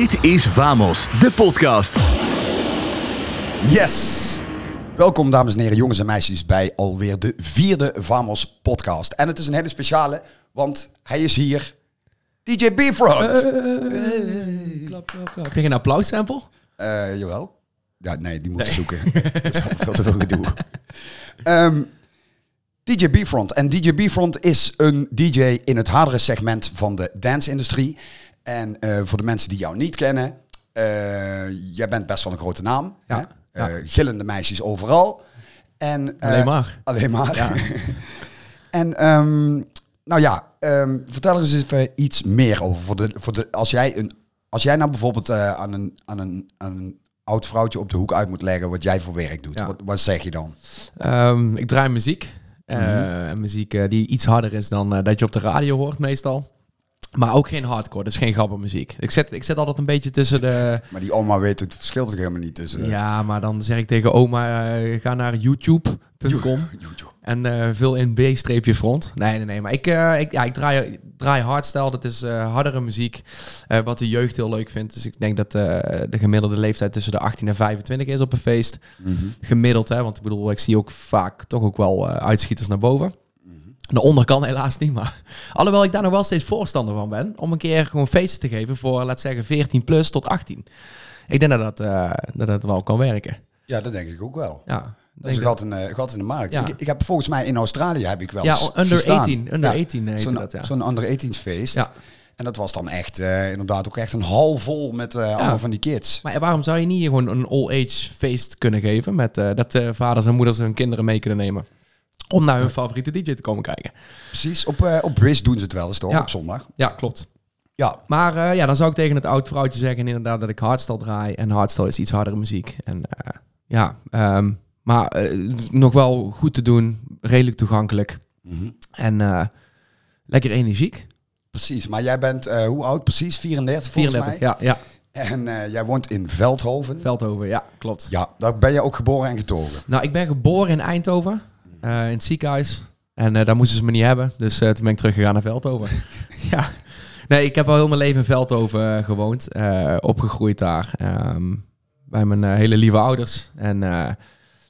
Dit is Vamos, de podcast. Yes! Welkom dames en heren, jongens en meisjes bij alweer de vierde Vamos podcast. En het is een hele speciale, want hij is hier, DJ Beefront. Klap, klap, klap. Heb je een applaussample? Eh jawel. Ja, nee, die moet ik zoeken. Dat is veel te veel gedoe. Ehm, DJ Beefront. En DJ Beefront is een DJ in het hardere segment van de dance-industrie. En eh, voor de mensen die jou niet kennen, eh, jij bent best wel een grote naam. Ja, Hè? Eh, gillende meisjes overal. En, Alleen maar. Alleen maar. Ja. en ehm, nou ja, ehm, vertel er eens even iets meer over. Voor de, voor de, als, jij een, als jij nou bijvoorbeeld aan, een, aan, een, aan een oud vrouwtje op de hoek uit moet leggen wat jij voor werk doet. Ja. Wat, wat zeg je dan? Ehm, ik draai muziek. Mhm. muziek die iets harder is dan dat je op de radio hoort meestal. Maar ook geen hardcore, dus geen gabbermuziek. Ik zet, ik zet altijd een beetje tussen de... Maar die oma weet het verschil toch helemaal niet tussen. Ja, maar dan zeg ik tegen oma, eh, ga naar youtube.com YouTube. en eh vul in B-front. Nee, nee, nee. Maar ik, eh, ik, ja, ik draai, draai hardstyle. Dat is hardere muziek. wat de jeugd heel leuk vindt. Dus ik denk dat de gemiddelde leeftijd tussen de 18 en 25 is op een feest. Mhm. Gemiddeld, hè. Want ik bedoel, ik zie ook vaak toch ook wel uitschieters naar boven. De onder kan helaas niet, maar... Alhoewel ik daar nog wel steeds voorstander van ben. Om een keer gewoon feesten te geven voor, laat zeggen, 14 plus tot 18. Ik denk dat dat, eh, dat, dat wel kan werken. Ja, dat denk ik ook wel. Ja, Dat is een gat in, de- gat in de markt. Ja. Ik, ik heb volgens mij in Australië heb ik wel Ja, under gestaan. 18. Under Ja, 18 heette Zo'n dat, ja. zo'n under 18 feest. Ja. En dat was dan echt, eh, inderdaad, ook echt een hal vol met eh, allemaal van die kids. Maar waarom zou je niet gewoon een all-age feest kunnen geven? Met dat vaders en moeders hun kinderen mee kunnen nemen. Om naar hun favoriete DJ te komen kijken. Precies, op, eh op Wish doen ze het wel eens toch, Ja. op zondag. Ja, klopt. Ja, Maar eh, ja, dan zou ik tegen het oud vrouwtje zeggen inderdaad dat ik hardstyle draai. En hardstyle is iets hardere muziek. En eh, ja, ehm, maar nog wel goed te doen. Redelijk toegankelijk. En eh, lekker energiek. precies. Maar jij bent, hoe oud precies? 34 volgens 34, mij? ja, ja. En jij woont in Veldhoven. Veldhoven, ja, klopt. Ja, daar ben je ook geboren en getogen. Nou, ik ben geboren in Eindhoven, in het ziekenhuis. En eh, daar moesten ze me niet hebben. Dus eh, toen ben ik teruggegaan naar Veldhoven. ja. Nee, ik heb al heel mijn leven in Veldhoven eh, gewoond. eh, opgegroeid daar. ehm, bij mijn eh, hele lieve ouders. En eh,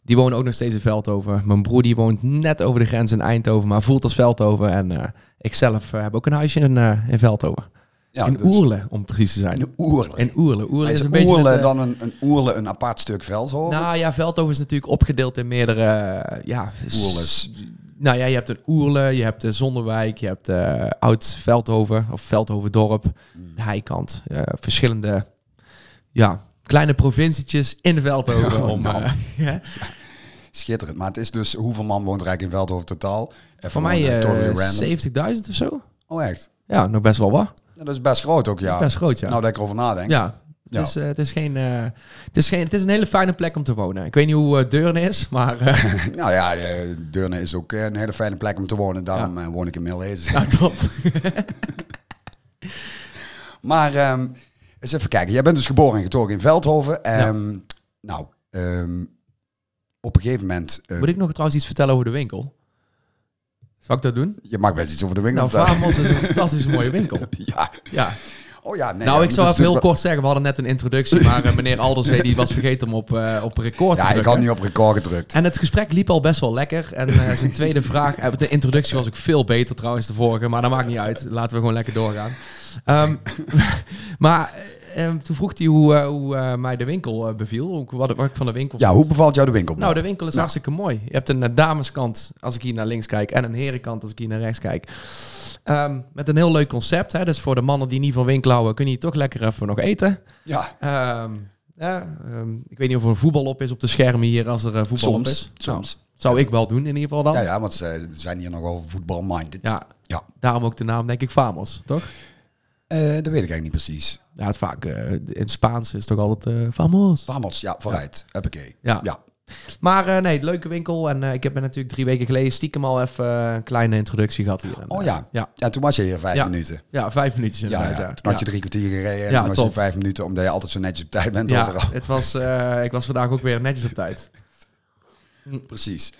die wonen ook nog steeds in Veldhoven. Mijn broer die woont net over de grens in Eindhoven, maar voelt als Veldhoven. En eh, ik zelf eh, heb ook een huisje in, eh, in Veldhoven. Ja, in dus- Oerle, om precies te zijn. In Oerle. In Oerle. Oerle is is een beetje... Oerle het, eh, dan een, een Oerle een apart stuk Veldhoven? nou ja, Veldhoven is natuurlijk opgedeeld in meerdere... eh, ja, Oerles. Nou ja, je hebt een Oerle, je hebt de Zonderwijk, je hebt eh Oud Veldhoven of Veldhoven dorp, de Heikant. eh, verschillende, ja, kleine provincietjes in Veldhoven. Oh, om, nou. eh, ja. Schitterend. Maar het is dus, hoeveel man woont er eigenlijk in Veldhoven totaal? Even Voor mij gewoon, eh, totally eh, random. 70.000 of zo. Oh echt? Ja, nog best wel wat. Dat is best groot ook, ja. Dat is best groot, ja. Nou, dat ik erover nadenk. ja. Het, Ja. Is, eh, het, is geen, eh, het, is geen, het is een hele fijne plek om te wonen. Ik weet niet hoe eh, Deurne is, maar Nou ja, Deurne is ook een hele fijne plek om te wonen. Daarom woon ik in Milhezen. ja, top. Maar ehm, eens even kijken. Jij bent dus geboren en getogen in Veldhoven. Ehm, Nou, ehm, op een gegeven moment... Moet ik nog trouwens iets vertellen over de winkel? Zal ik dat doen? Je mag best iets over de winkel Nou. Vamos is een fantastische mooie winkel. Ja. Ja. Oh ja, nee. nou, ja, ik dat even heel kort zeggen. We hadden net een introductie, maar eh, meneer Alderzee die was vergeten om op, eh, op record te Ja, ik drukken. had niet op record gedrukt. En het gesprek liep al best wel lekker. En eh, zijn tweede vraag... De introductie was ook veel beter trouwens, de vorige. Maar dat maakt niet uit. Laten we gewoon lekker doorgaan. Ehm, maar eh, ehm, toen vroeg hij hoe, eh, hoe eh, mij de winkel eh, beviel. Ook Wat, wat ik van de winkel Ja, hoe bevalt jou de winkel? nou, de winkel is Nou. hartstikke mooi. Je hebt een dameskant als ik hier naar links kijk en een herenkant als ik hier naar rechts kijk. Ehm, met een heel leuk concept. Hè? Dus voor de mannen die niet van winkel houden, kun je toch lekker even nog eten. Ja, Ehm, ja, ik weet niet of er een voetbal op is op de schermen hier als er voetbal op is. soms. Soms. Nou, zou ik wel doen in ieder geval dan. Ja, Ja, ja, want ze zijn hier nogal voetbalminded. Ja. daarom ook de naam denk ik Famos, toch? Eh, dat weet ik eigenlijk niet precies. Ja, het vaak eh, in het Spaans is toch altijd eh Famos. Vamos, ja, vooruit. Huppakee. Ja. ja. Maar nee, leuke winkel. En ik heb er natuurlijk drie weken geleden stiekem al even een kleine introductie gehad hier. En, Oh ja. Ja, Ja, toen was je hier vijf Ja. minuten. ja vijf minuutjes Ja, inderdaad. ja. Ja, Toen had je drie kwartier gereden en Ja, toen was je vijf minuten, omdat je altijd zo netjes op tijd bent Ja, overal. het was, ik was vandaag ook weer netjes op tijd. Precies.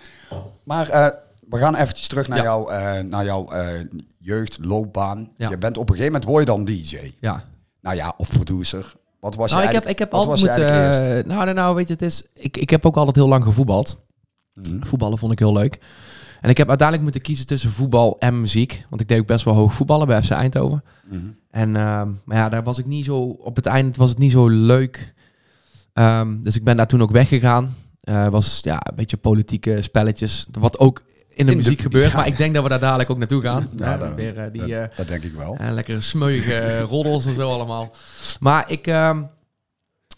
Maar eh, we gaan eventjes terug naar Ja. jouw, eh, naar jouw eh, jeugdloopbaan. Ja. Je bent op een gegeven moment word je dan DJ. Ja, Nou ja, of producer. Wat was nou, je ik heb, eigenlijk- ik heb wat altijd moeten... eh, nou, nou, nou, weet je, het is... Ik, ik heb ook altijd heel lang gevoetbald. Mhm. Voetballen vond ik heel leuk. En ik heb uiteindelijk moeten kiezen tussen voetbal en muziek. Want ik deed ook best wel hoog voetballen bij FC Eindhoven. Mhm. En ehm, maar ja, daar was ik niet zo... Op het eind was het niet zo leuk. Ehm, dus ik ben daar toen ook weggegaan. Eh was ja, een beetje politieke spelletjes. Wat ook in de muziek gebeurt. ja. Maar ik denk dat we daar dadelijk ook naartoe gaan. Ja, Eh, dat- weer eh, die... dat, eh, dat denk ik wel. en lekkere smeuïge roddels en zo allemaal. Maar ik ehm,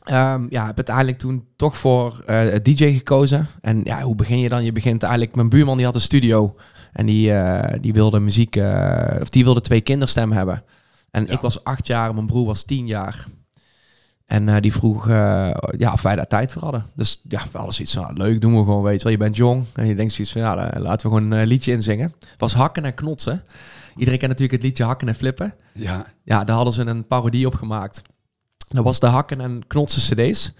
ehm, ja, heb uiteindelijk toen toch voor eh, DJ gekozen. En ja, hoe begin je dan? Je begint eigenlijk... Mijn buurman die had een studio. En die, eh, die wilde muziek... eh, of die wilde twee kinderstemmen hebben. En Ja. ik was acht jaar en mijn broer was tien jaar. En eh, die vroeg eh, ja, of wij daar tijd voor hadden. Dus ja, we hadden zoiets van, ah, leuk, doen we gewoon, weet je wel. Je bent jong en je denkt zoiets van, ja, eh, laten we gewoon een liedje inzingen. Het was hakken en knotsen. Iedereen kent natuurlijk het liedje hakken en flippen. Ja, Ja, daar hadden ze een parodie op gemaakt. Dat was de hakken en knotsen cd's.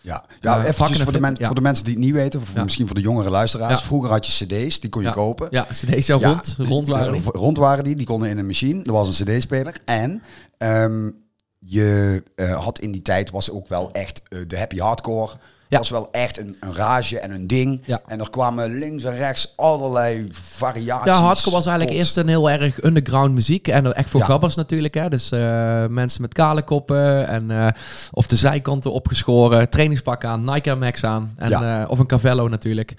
ja. ja Eh, eventjes vakken en voor de, men- flip- ja. voor de mensen die het niet weten, of Ja. misschien voor de jongere luisteraars. Ja. Vroeger had je cd's, die kon je kopen. Ja, cd's ja, rond, rond waren die. Eh, Rond waren die, die konden in een machine. Er was een cd-speler. En ehm, je eh, had in die tijd, was ook wel echt eh, de happy hardcore. Ja. was wel echt een, een rage en een ding. Ja. En er kwamen links en rechts allerlei variaties. Ja, hardcore was eigenlijk tot- eerst een heel erg underground muziek. En echt voor Ja. gabbers natuurlijk. Hè. Dus eh, mensen met kale koppen. En, of de zijkanten opgeschoren. Trainingspak aan, Nike Air Max aan. En, Ja. of een Cavello natuurlijk.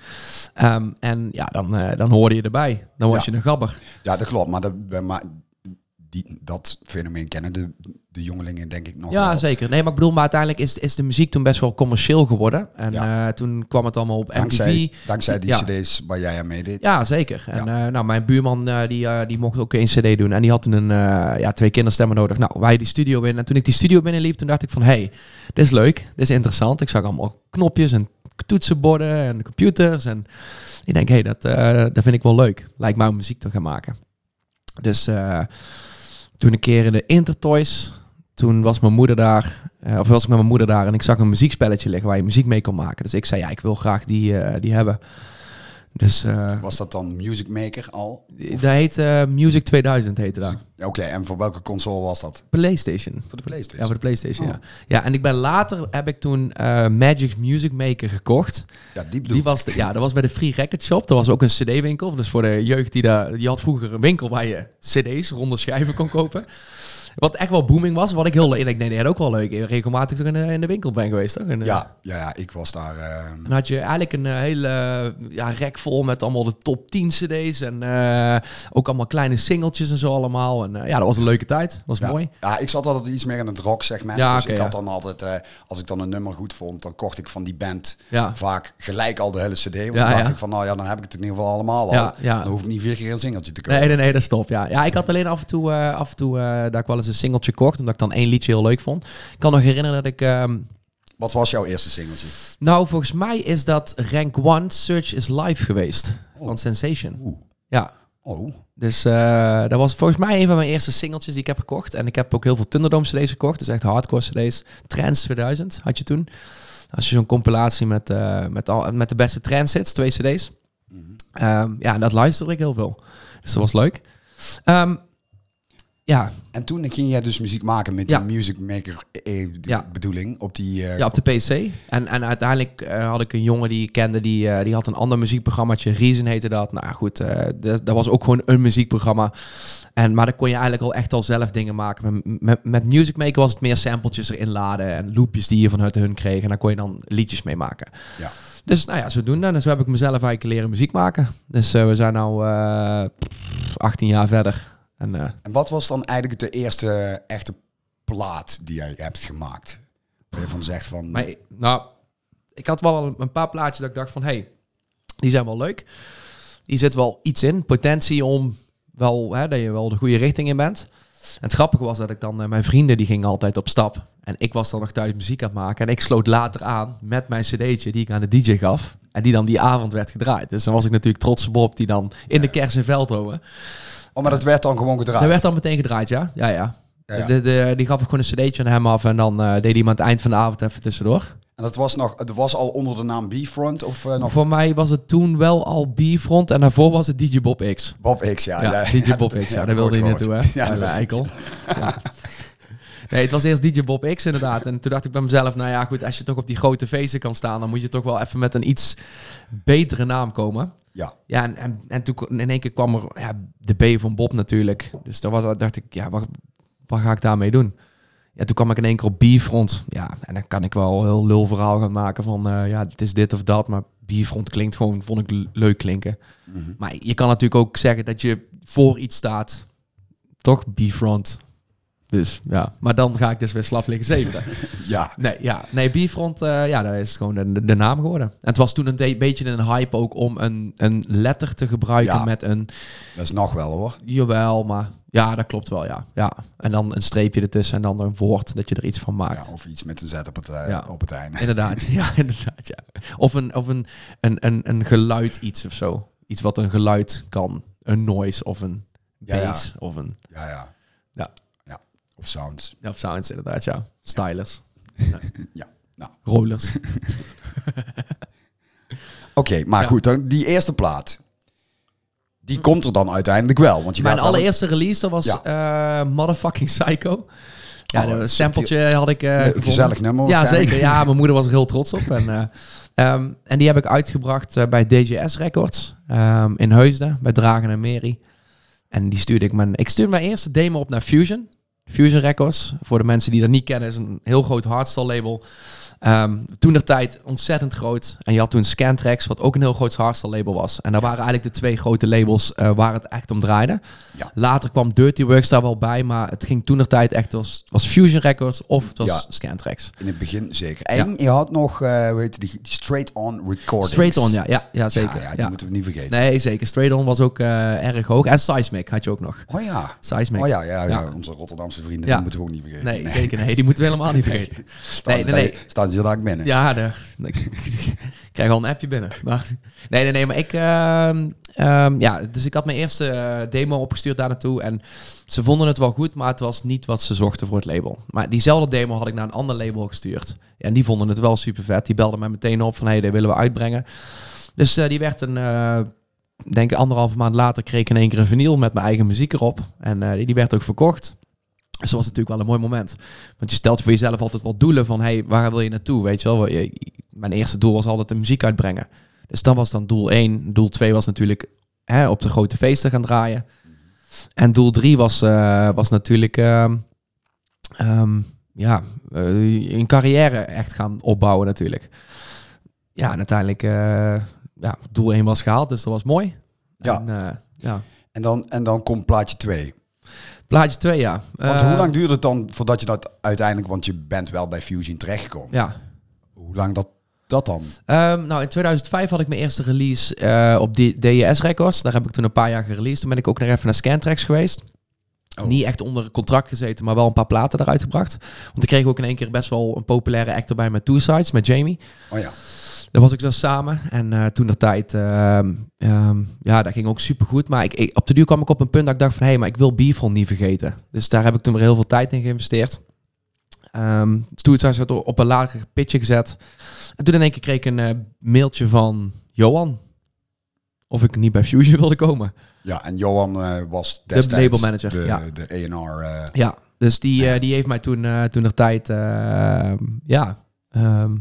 Ehm, en ja, dan, dan hoorde je erbij. Dan was je een gabber. Ja, dat klopt. Maar, dat, maar die, dat fenomeen kennen de, de jongelingen denk ik nog Ja, wel. zeker. Nee, maar ik bedoel, maar uiteindelijk is, is de muziek toen best wel commercieel geworden. En Ja. eh, toen kwam het allemaal op MTV. Dankzij, dankzij die Ja. cd's waar jij aan meedeed. Ja, zeker. En eh, nou, mijn buurman eh, die, die mocht ook een cd doen. En die had een, ja, twee kinderstemmen nodig. Nou, wij die studio in. En toen ik die studio binnenliep, toen dacht ik van... hey, dit is leuk. Dit is interessant. Ik zag allemaal knopjes en toetsenborden en computers. En ik denk, hey, dat, dat vind ik wel leuk. Lijkt mij om muziek te gaan maken. Dus toen een keer in de Intertoys... Toen was mijn moeder daar, eh, of was ik met mijn moeder daar en ik zag een muziekspelletje liggen waar je muziek mee kon maken. Dus ik zei, ja, ik wil graag die, eh, die hebben. Dus eh, Was dat dan Music Maker al? dat heet eh, Music 2000 heette dat. Oké, en voor welke console was dat? PlayStation. Voor de PlayStation. Ja, voor de PlayStation, Oh. ja. Ja, en ik ben later, heb ik toen eh Magic Music Maker gekocht. Ja, die bedoel Die was, de, ja, dat was bij de Free Record Shop. Dat was ook een cd-winkel. Dus voor de jeugd die daar... Die had vroeger een winkel waar je cd's, ronde schijven kon kopen. Wat echt wel booming was. Wat ik heel leuk... Ik denk, nee, dat is ook wel leuk. Regelmatig toch in de, in de winkel ben geweest, toch? En, eh, Ja, ja, ja, ik was daar. ehm, Dan had je eigenlijk een eh, hele eh, ja, rek vol met allemaal de top 10 cd's. En eh, ook allemaal kleine singeltjes en zo allemaal. En eh, ja, dat was een leuke tijd. was ja. mooi. Ja, ik zat altijd iets meer in het rock segment. Ja, dus ik had dan altijd, eh, als ik dan een nummer goed vond, dan kocht ik van die band Ja. vaak gelijk al de hele cd. Want Ja, dan dacht ik van, nou ja, dan heb ik het in ieder geval allemaal al. Ja, ja. Dan hoef ik niet vier keer een singeltje te kopen. Nee, nee, nee, dat is top. Ja. ja, ik had alleen af en toe, eh, af en toe eh, dat ik wel eens een singeltje kocht. Omdat ik dan één liedje heel leuk vond. Ik kan nog herinneren dat ik... ehm, Wat was jouw eerste singeltje? nou, volgens mij is dat Rank 1 Search is Live geweest. Oh. Van Sensation. Oeh. Ja. Oh, Dus eh, dat was volgens mij een van mijn eerste singeltjes die ik heb gekocht. En ik heb ook heel veel Thunderdome cd's gekocht. Dus echt hardcore cd's. Trans 2000 had je toen. Als je zo'n compilatie met, eh, met, al, met de beste transits, twee cd's. Mhm. Ehm, ja, en dat luisterde ik heel veel. Dus dat was leuk. Ehm, ja, En toen ging jij dus muziek maken met Ja. die Music Maker eh, Ja. bedoeling op die... eh, ja, op de PC. En, en uiteindelijk eh, had ik een jongen die ik kende, die, eh, die had een ander muziekprogrammaatje. Reason heette dat. Nou goed, eh, dat, dat was ook gewoon een muziekprogramma. En, maar dan kon je eigenlijk al echt al zelf dingen maken. Met, met, met Music Maker was het meer sampletjes erin laden en loopjes die je vanuit hun kreeg. En daar kon je dan liedjes mee maken. Ja. Dus nou ja, zodoende. En zo heb ik mezelf eigenlijk leren muziek maken. Dus eh, we zijn nu 18 jaar verder. En eh, En wat was dan eigenlijk de eerste echte plaat die jij hebt gemaakt? Waar je van zegt van... Maar nou, ik had wel een paar plaatjes dat ik dacht van, hey, die zijn wel leuk. Die zit wel iets in, potentie om wel, hè, dat je wel de goede richting in bent. En het grappige was dat ik dan, eh, mijn vrienden die gingen altijd op stap. En ik was dan nog thuis muziek aan het maken. En ik sloot later aan met mijn cd'tje die ik aan de DJ gaf. En die dan die avond werd gedraaid. Dus dan was ik natuurlijk trots op Bob die dan in de kers in Veldhoven. Oh, maar dat werd dan gewoon gedraaid? Dat werd dan meteen gedraaid, ja. Ja, ja. Ja, ja. De, de, die gaf ik gewoon een cd'tje aan hem af. En dan eh, deed hij hem aan het eind van de avond even tussendoor. En dat was, nog, het was al onder de naam B-Front of eh, nog Voor mij was het toen wel al B-front en daarvoor was het DJ Bob X. Bob X? Ja, Ja, ja, DJ Bob X, ja, daar wilde ik naartoe, hè? Ja, dat- eikel. Nee, het was eerst DJ Bob X inderdaad. En toen dacht ik bij mezelf, nou ja, goed, als je toch op die grote feesten kan staan, dan moet je toch wel even met een iets betere naam komen. Ja. Ja, en, en, en toen in één keer kwam er ja, de B van Bob natuurlijk. Dus daar was, dacht ik, ja, wat, wat ga ik daarmee doen? Ja, toen kwam ik in één keer op B-front. Ja, en dan kan ik wel een heel lul verhaal gaan maken van, eh, ja, het is dit of dat. Maar B-front klinkt gewoon, vond ik leuk klinken. Mhm. Maar je kan natuurlijk ook zeggen dat je voor iets staat. Toch? B-front. Dus ja, maar dan ga ik dus weer slap liggen zevenen. Ja. Nee, ja, nee, Bierfront, eh ja, dat is gewoon de, de naam geworden. En het was toen een beetje een hype ook om een, een letter te gebruiken Ja. met een, Dat is nog wel hoor. jawel, maar ja, dat klopt wel, ja. ja. En dan een streepje ertussen en dan een woord dat je er iets van maakt. Ja, of iets met een zet op het, eh, Ja. op het einde. Inderdaad, ja, inderdaad, ja. Of een, of een, een, een, een geluid iets of zo. Iets wat een geluid kan. Een noise of een bass of een, Ja, ja. Ja. Of sounds. ja, of sounds inderdaad, ja. Stylers, Ja. Nou, rollers. oké. maar Ja. goed, dan die eerste plaat. Die komt er dan uiteindelijk wel. Want je Mijn allereerste release, dat was Ja. eh, Motherfucking Psycho. Ja, Oh, een sampletje had ik... eh, gezellig nummer Ja, zeker. Ja, mijn moeder was er heel trots op. En, eh, ehm, en die heb ik uitgebracht bij DJS Records ehm, in Heusden, bij Dragen en Mary. En die stuurde ik mijn... Ik stuurde mijn eerste demo op naar Fusion. Fusion Records. Voor de mensen die dat niet kennen, is een heel groot hardstyle label. Ehm toen der tijd ontzettend groot. En je had toen Scantrax, wat ook een heel groot hardstyle label was. En daar waren eigenlijk de twee grote labels eh, waar het echt om draaide. Ja. Later kwam Dirty Works daar wel bij, maar het ging toen der tijd echt was, was Fusion Records of het was Ja. Scantrax. In het begin zeker. En je had nog, eh hoe heet die, die Straight On Recordings. Straight on, ja, ja, ja zeker. Ja, ja, die ja. moeten we niet vergeten. Nee, zeker. Straight on was ook eh, erg hoog. En Seismic had je ook nog. Oh ja. Seismic. Oh ja, ja, ja. Ja. onze Rotterdamse vrienden, Ja. die moeten we ook niet vergeten. Nee, zeker. Nee, die moeten we helemaal niet vergeten. Nee, nee, nee. Daar binnen. Ja, de, ik krijg al een appje binnen. Maar, nee, nee, nee, maar ik... ehm, ehm, ja, dus ik had mijn eerste eh, demo opgestuurd daar naartoe. En ze vonden het wel goed, maar het was niet wat ze zochten voor het label. Maar diezelfde demo had ik naar een ander label gestuurd. En die vonden het wel super vet. Die belden mij meteen op van, hé, hey, dit willen we uitbrengen. Dus eh, die werd een... eh, denk ik anderhalve maand later kreeg ik in één keer een vinyl met mijn eigen muziek erop. En die werd ook verkocht. Dus dat was natuurlijk wel een mooi moment. Want je stelt voor jezelf altijd wel doelen van... hey, waar wil je naartoe? Weet je wel, Je- mijn eerste doel was altijd de muziek uitbrengen. Dus dat was dan doel 1. Doel 2 was natuurlijk hè, op de grote feesten gaan draaien. En doel 3 was, eh, was natuurlijk... ehm, ehm, ja, eh, een carrière echt gaan opbouwen natuurlijk. Ja, en uiteindelijk... eh, ja, doel 1 was gehaald, dus dat was mooi. Ja. En, ja. En, dan, en dan komt plaatje 2. Plaatje 2, ja. Want Eh, hoe lang duurde het dan voordat je dat uiteindelijk... Want je bent wel bij Fusion terechtgekomen. Ja, Hoe lang dat, dat dan? Ehm, nou, in 2005 had ik mijn eerste release eh, op D- DJS Records. Daar heb ik toen een paar jaar gereleased. Toen ben ik ook nog even naar Scantrax geweest. Oh. Niet echt onder contract gezeten, maar wel een paar platen eruit gebracht. Want ik kreeg ook in één keer best wel een populaire act erbij met Two Sides, met Jamie. Oh ja. Daar was ik zo samen. En eh, toen de tijd, ehm, ehm, ja, dat ging ook super goed. Maar ik, ik- op de duur kwam ik op een punt dat ik dacht van... hé, hey, maar ik wil Bifront niet vergeten. Dus daar heb ik toen weer heel veel tijd in geïnvesteerd. Ehm toen is het op een lager pitje gezet. En toen in één keer kreeg ik een eh, mailtje van Johan. Of ik niet bij Fusion wilde komen. Ja, en Johan eh, was destijds labelmanager, de, ja. de A&R. Ja, dus die, die heeft mij toen, toen de tijd, ja, ehm,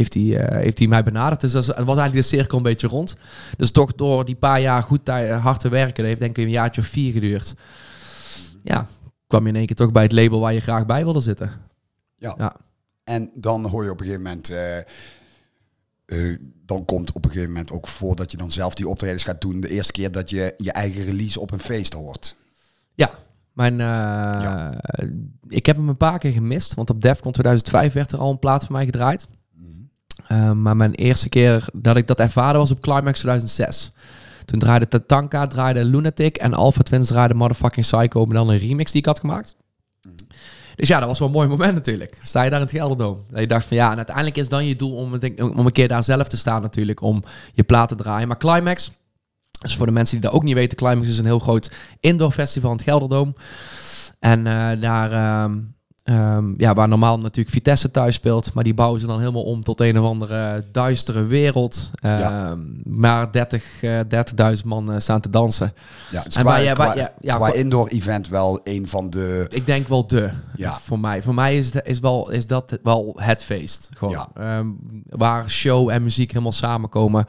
heeft hij eh, heeft hij mij benaderd. Dus dat was eigenlijk de cirkel een beetje rond. Dus toch door die paar jaar goed tij- hard te werken, dat heeft denk ik een jaartje of vier geduurd. Ja, kwam je in één keer toch bij het label waar je graag bij wilde zitten. En dan hoor je op een gegeven moment... eh, eh, dan komt op een gegeven moment ook voor dat je dan zelf die optredens gaat doen. De eerste keer dat je je eigen release op een feest hoort. Ja, mijn, eh, ik heb hem een paar keer gemist, want op Defcon 2005 werd er al een plaat van mij gedraaid. Uh, maar mijn eerste keer dat ik dat ervaren was op Climax 2006. Toen draaide Tatanka, draaide Lunatic en Alpha Twins draaide Motherfucking Psycho, maar dan een remix die ik had gemaakt. Dus ja, dat was wel een mooi moment natuurlijk. Sta je daar in het Gelderdoom. Dat je dacht van ja, en uiteindelijk is dan je doel om, een- om een keer daar zelf te staan natuurlijk, om je plaat te draaien. Maar Climax, dus voor de mensen die dat ook niet weten, Climax is een heel groot indoor festival in het Gelderdoom. En eh, daar, ehm, Ehm, ja, waar normaal natuurlijk Vitesse thuis speelt. Maar die bouwen ze dan helemaal om tot een of andere duistere wereld. Ehm, Ja. Maar 30, eh 30.000 man eh, staan te dansen. Ja, dus En qua, waar qua- ja, ja, qua indoor event wel een van de... Ik denk wel de. Ja. Voor mij. Voor mij is, de- is, wel, is dat wel het feest. Gewoon. Ehm, waar show en muziek helemaal samenkomen.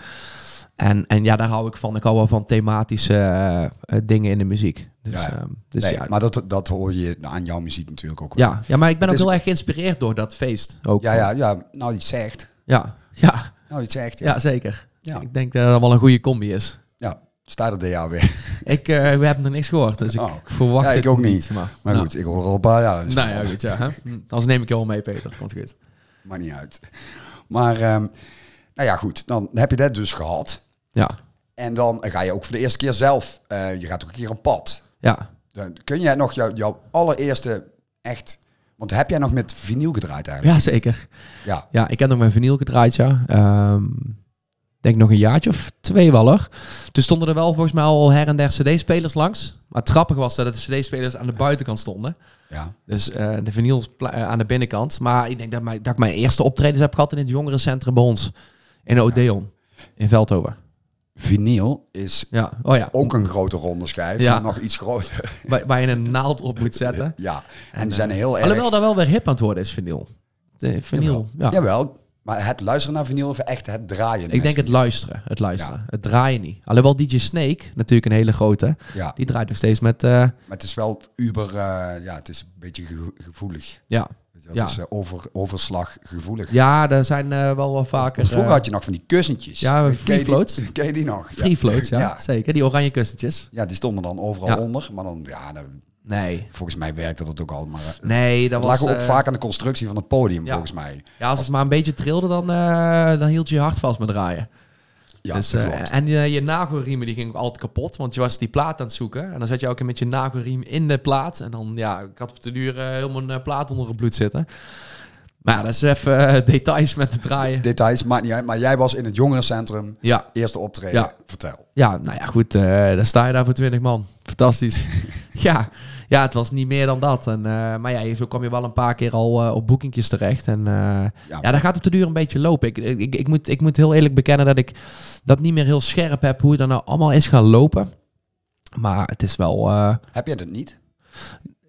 En, en ja, daar hou ik van. Ik hou wel van thematische eh, eh, dingen in de muziek. Dus, Ja, ja. ehm, dus nee, ja, maar dat, dat hoor je aan jouw muziek natuurlijk ook wel. ja, ja, maar ik ben Het ook is- heel erg geïnspireerd door dat feest. Ook. ja, ja, ja. Nou, je zegt. Ja, ja, Nou, je zegt. ja, zeker. Ja. Ik denk dat dat wel een goede combi is. Ja, staat er jou weer. Ik uh, we hebben er niks gehoord, dus ik Oh. verwacht Ja, ik het ook niet. Maar, Maar nou, goed, ik hoor er al een paar jaar. dus Nou ja, goed, ja. Hè? Hm, Anders neem ik je wel mee, Peter. Komt goed. Maakt niet uit. Maar, ehm, nou ja, goed. Dan heb je dat dus gehad. Ja, En dan ga je ook voor de eerste keer zelf. eh, je gaat ook een keer op pad. ja. Dan kun jij nog jou, jouw allereerste echt... Want heb jij nog met vinyl gedraaid eigenlijk? ja, zeker. Ja. Ja, ik heb nog mijn vinyl gedraaid, ja. Ehm, denk nog een jaartje of twee wel hoor. Toen stonden er wel volgens mij al her en der cd-spelers langs. Maar het grappige was dat de cd-spelers aan de buitenkant stonden. Ja. Dus eh, de vinyl eh, aan de binnenkant. Maar ik denk dat, mijn, dat ik mijn eerste optredens heb gehad in het jongerencentrum bij ons. In de Odeon. In Veldhoven. Vinyl is Ja, oh ja. ook een grote ronde schijf. Ja. Maar nog iets groter. Waar, waar je een naald op moet zetten. ja. En, En, die zijn eh, heel erg... Alhoewel dat wel weer hip aan het worden is, vinyl. De vinyl, ja. Jawel. Maar het luisteren naar vinyl of echt het draaien? Ik denk het luisteren. Het luisteren. Ja. Het draaien niet. Alhoewel DJ Snake, natuurlijk een hele grote, Ja, die draait nog steeds met... eh, maar het is wel uber... eh, ja, het is een beetje ge- gevoelig. ja. Wel, Ja. Is eh, over, overslag gevoelig. ja, er zijn eh, wel wat vaker... Vroeger eh, had je nog van die kussentjes. ja, Ken free die- floats. Ken je die nog? Free floats, ja, ja. Zeker, die oranje kussentjes. Ja, die stonden dan overal onder. Maar dan, ja, dan- Nee. volgens mij werkte dat ook al. Maar Nee, dat dat was... lag ook vaak aan de constructie van het podium, volgens mij. Ja, als het maar een beetje trilde, dan, dan hield je je hart vast met draaien. Ja, dus, dat eh, klopt. en je, je nagelriemen die ging ook altijd kapot, want je was die plaat aan het zoeken. En dan zat je ook met je nagelriem in de plaat. En dan, ja, ik had op de duur eh, helemaal een eh, plaat onder het bloed zitten. Maar ja, dat is even eh, details met het draaien. Details maakt niet uit. Maar jij was in het jongerencentrum. Ja, Eerste optreden. Ja. Vertel. ja, nou ja, goed. eh, dan sta je daar voor 20 man. Fantastisch. ja, ja, het was niet meer dan dat. En, eh, maar ja, zo kwam je wel een paar keer al eh, op boekingjes terecht. En eh, Ja, Ja, dat gaat op de duur een beetje lopen. Ik, ik, ik, moet, ik moet heel eerlijk bekennen dat ik dat niet meer heel scherp heb hoe het er nou allemaal is gaan lopen. Maar het is wel. Heb jij dat niet?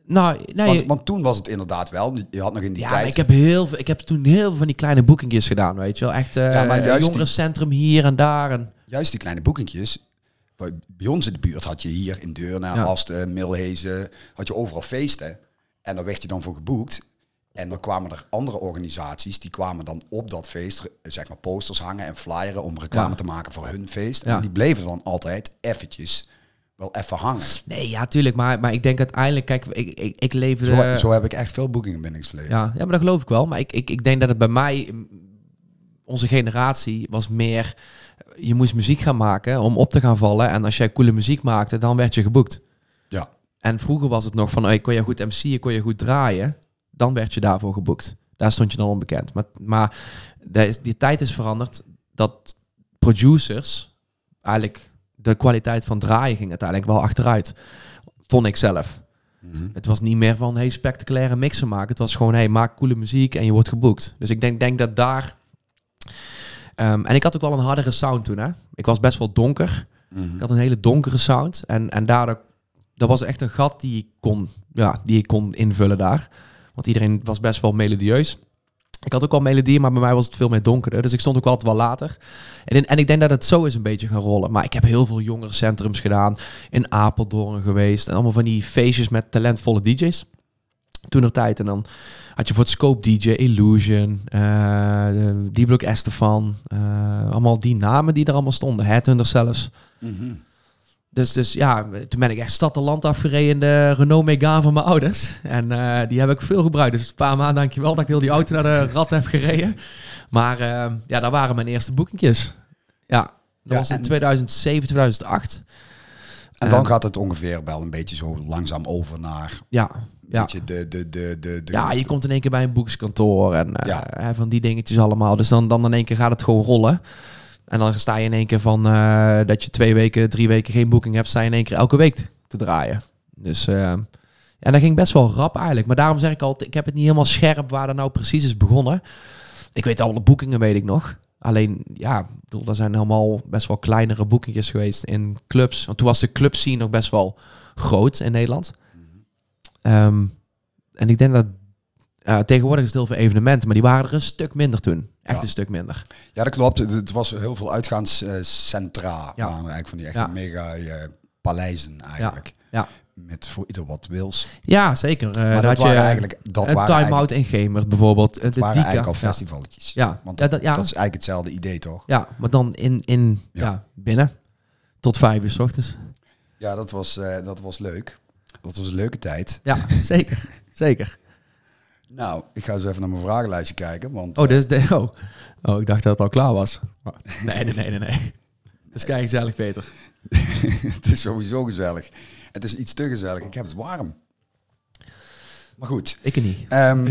nou, nee, Want, want toen was het inderdaad wel. Je had nog in die ja, tijd. ik heb, heel veel, ik heb toen heel veel van die kleine boekingjes gedaan, weet je wel. Echt eh Ja, maar juist die- jongerencentrum hier en daar. En, Juist die kleine boekingjes. Bij bij ons in de buurt had je hier in Deurne, Ja. Asten, Milhezen, had je overal feesten. En daar werd je dan voor geboekt. En dan kwamen er andere organisaties, die kwamen dan op dat feest, re- zeg maar posters hangen en flyeren om reclame Ja. te maken voor hun feest. Ja. En die bleven dan altijd eventjes wel even hangen. nee, ja, tuurlijk. Maar, maar ik denk uiteindelijk, kijk, ik, ik, ik. Zo, zo heb ik echt veel boekingen binnengesleept. Ja, ja, maar dat geloof ik wel. Maar ik, ik, ik denk dat het bij mij, onze generatie, was meer... Je moest muziek gaan maken om op te gaan vallen. En als jij coole muziek maakte, dan werd je geboekt. Ja. En vroeger was het nog van, hey, kon je goed MC'en, kon je goed draaien. Dan werd je daarvoor geboekt. Daar stond je dan onbekend. Maar, maar de, is- die tijd is veranderd dat producers eigenlijk de kwaliteit van draaien ging uiteindelijk wel achteruit. Vond ik zelf. Mhm. Het was niet meer van hey, spectaculaire mixen maken. Het was gewoon hey, maak coole muziek en je wordt geboekt. Dus ik denk, denk dat daar. Ehm, en ik had ook wel een hardere sound toen. Hè? Ik was best wel donker. Mhm. Ik had een hele donkere sound. En, en daardoor dat was echt een gat die ik, kon, ja, die ik kon invullen daar. Want iedereen was best wel melodieus. Ik had ook wel melodieën, maar bij mij was het veel meer donkerder. Dus ik stond ook altijd wel later. En, en ik denk dat het zo is een beetje gaan rollen. Maar ik heb heel veel jongerencentrums gedaan. In Apeldoorn geweest. En allemaal van die feestjes met talentvolle DJ's. Toen er tijd. En dan had je voor het Scope DJ, Illusion, eh D-Block Estefan. eh, allemaal die namen die er allemaal stonden. Headhunter zelfs. Mhm. Dus, dus ja, toen ben ik echt stad en land afgereden in de Renault Megane van mijn ouders. En eh, die heb ik veel gebruikt. Dus een paar maanden dankjewel dat ik heel die auto naar de rat heb gereden. Maar eh, ja, daar waren mijn eerste boekingjes. Ja, dat Ja, was in en- 2007, 2008. En dan gaat het ongeveer wel een beetje zo langzaam over naar Ja, ja. beetje de, de, de, de, de ja, je komt in één keer bij een boekskantoor en eh, Ja. van die dingetjes allemaal. Dus dan, dan in één keer gaat het gewoon rollen. En dan sta je in één keer van eh, dat je twee weken, drie weken geen boeking hebt, sta je in één keer elke week te draaien. Dus eh, En dat ging best wel rap eigenlijk. Maar daarom zeg ik altijd, ik heb het niet helemaal scherp waar dat nou precies is begonnen. Ik weet alle boekingen, weet ik nog. Alleen, ja, ik bedoel, er zijn allemaal best wel kleinere boekingjes geweest in clubs. Want toen was de club scene nog best wel groot in Nederland. Ehm, en ik denk dat uh, tegenwoordig is het heel veel evenementen, maar die waren er een stuk minder toen. Echt Ja. een stuk minder. Ja, dat klopt. Het- Het was heel veel uitgaanscentra. Ja. waren eigenlijk van die echte Ja. mega eh, paleizen eigenlijk. Ja, Met voor ieder wat wils. ja zeker. Eh, maar dat waren je eigenlijk, dat een waren time-out eigenlijk, in Gemert bijvoorbeeld. eh, De waren eigenlijk al ja. festivalletjes. Ja. Want Ja, dat- dat is eigenlijk hetzelfde idee, toch? ja, maar dan in, in Ja. binnen. Tot vijf uur s ochtends. Ja, dat was, dat was leuk. Dat was een leuke tijd. Ja, zeker. Zeker. Nou, ik ga eens even naar mijn vragenlijstje kijken. Want Oh, dus de, oh. oh, ik dacht dat het al klaar was. Nee, nee, nee, nee. nee. Dat is kei gezellig, Peter. het is sowieso gezellig. Het is iets te gezellig. Ik heb het warm. Maar goed. Ik niet. Ehm,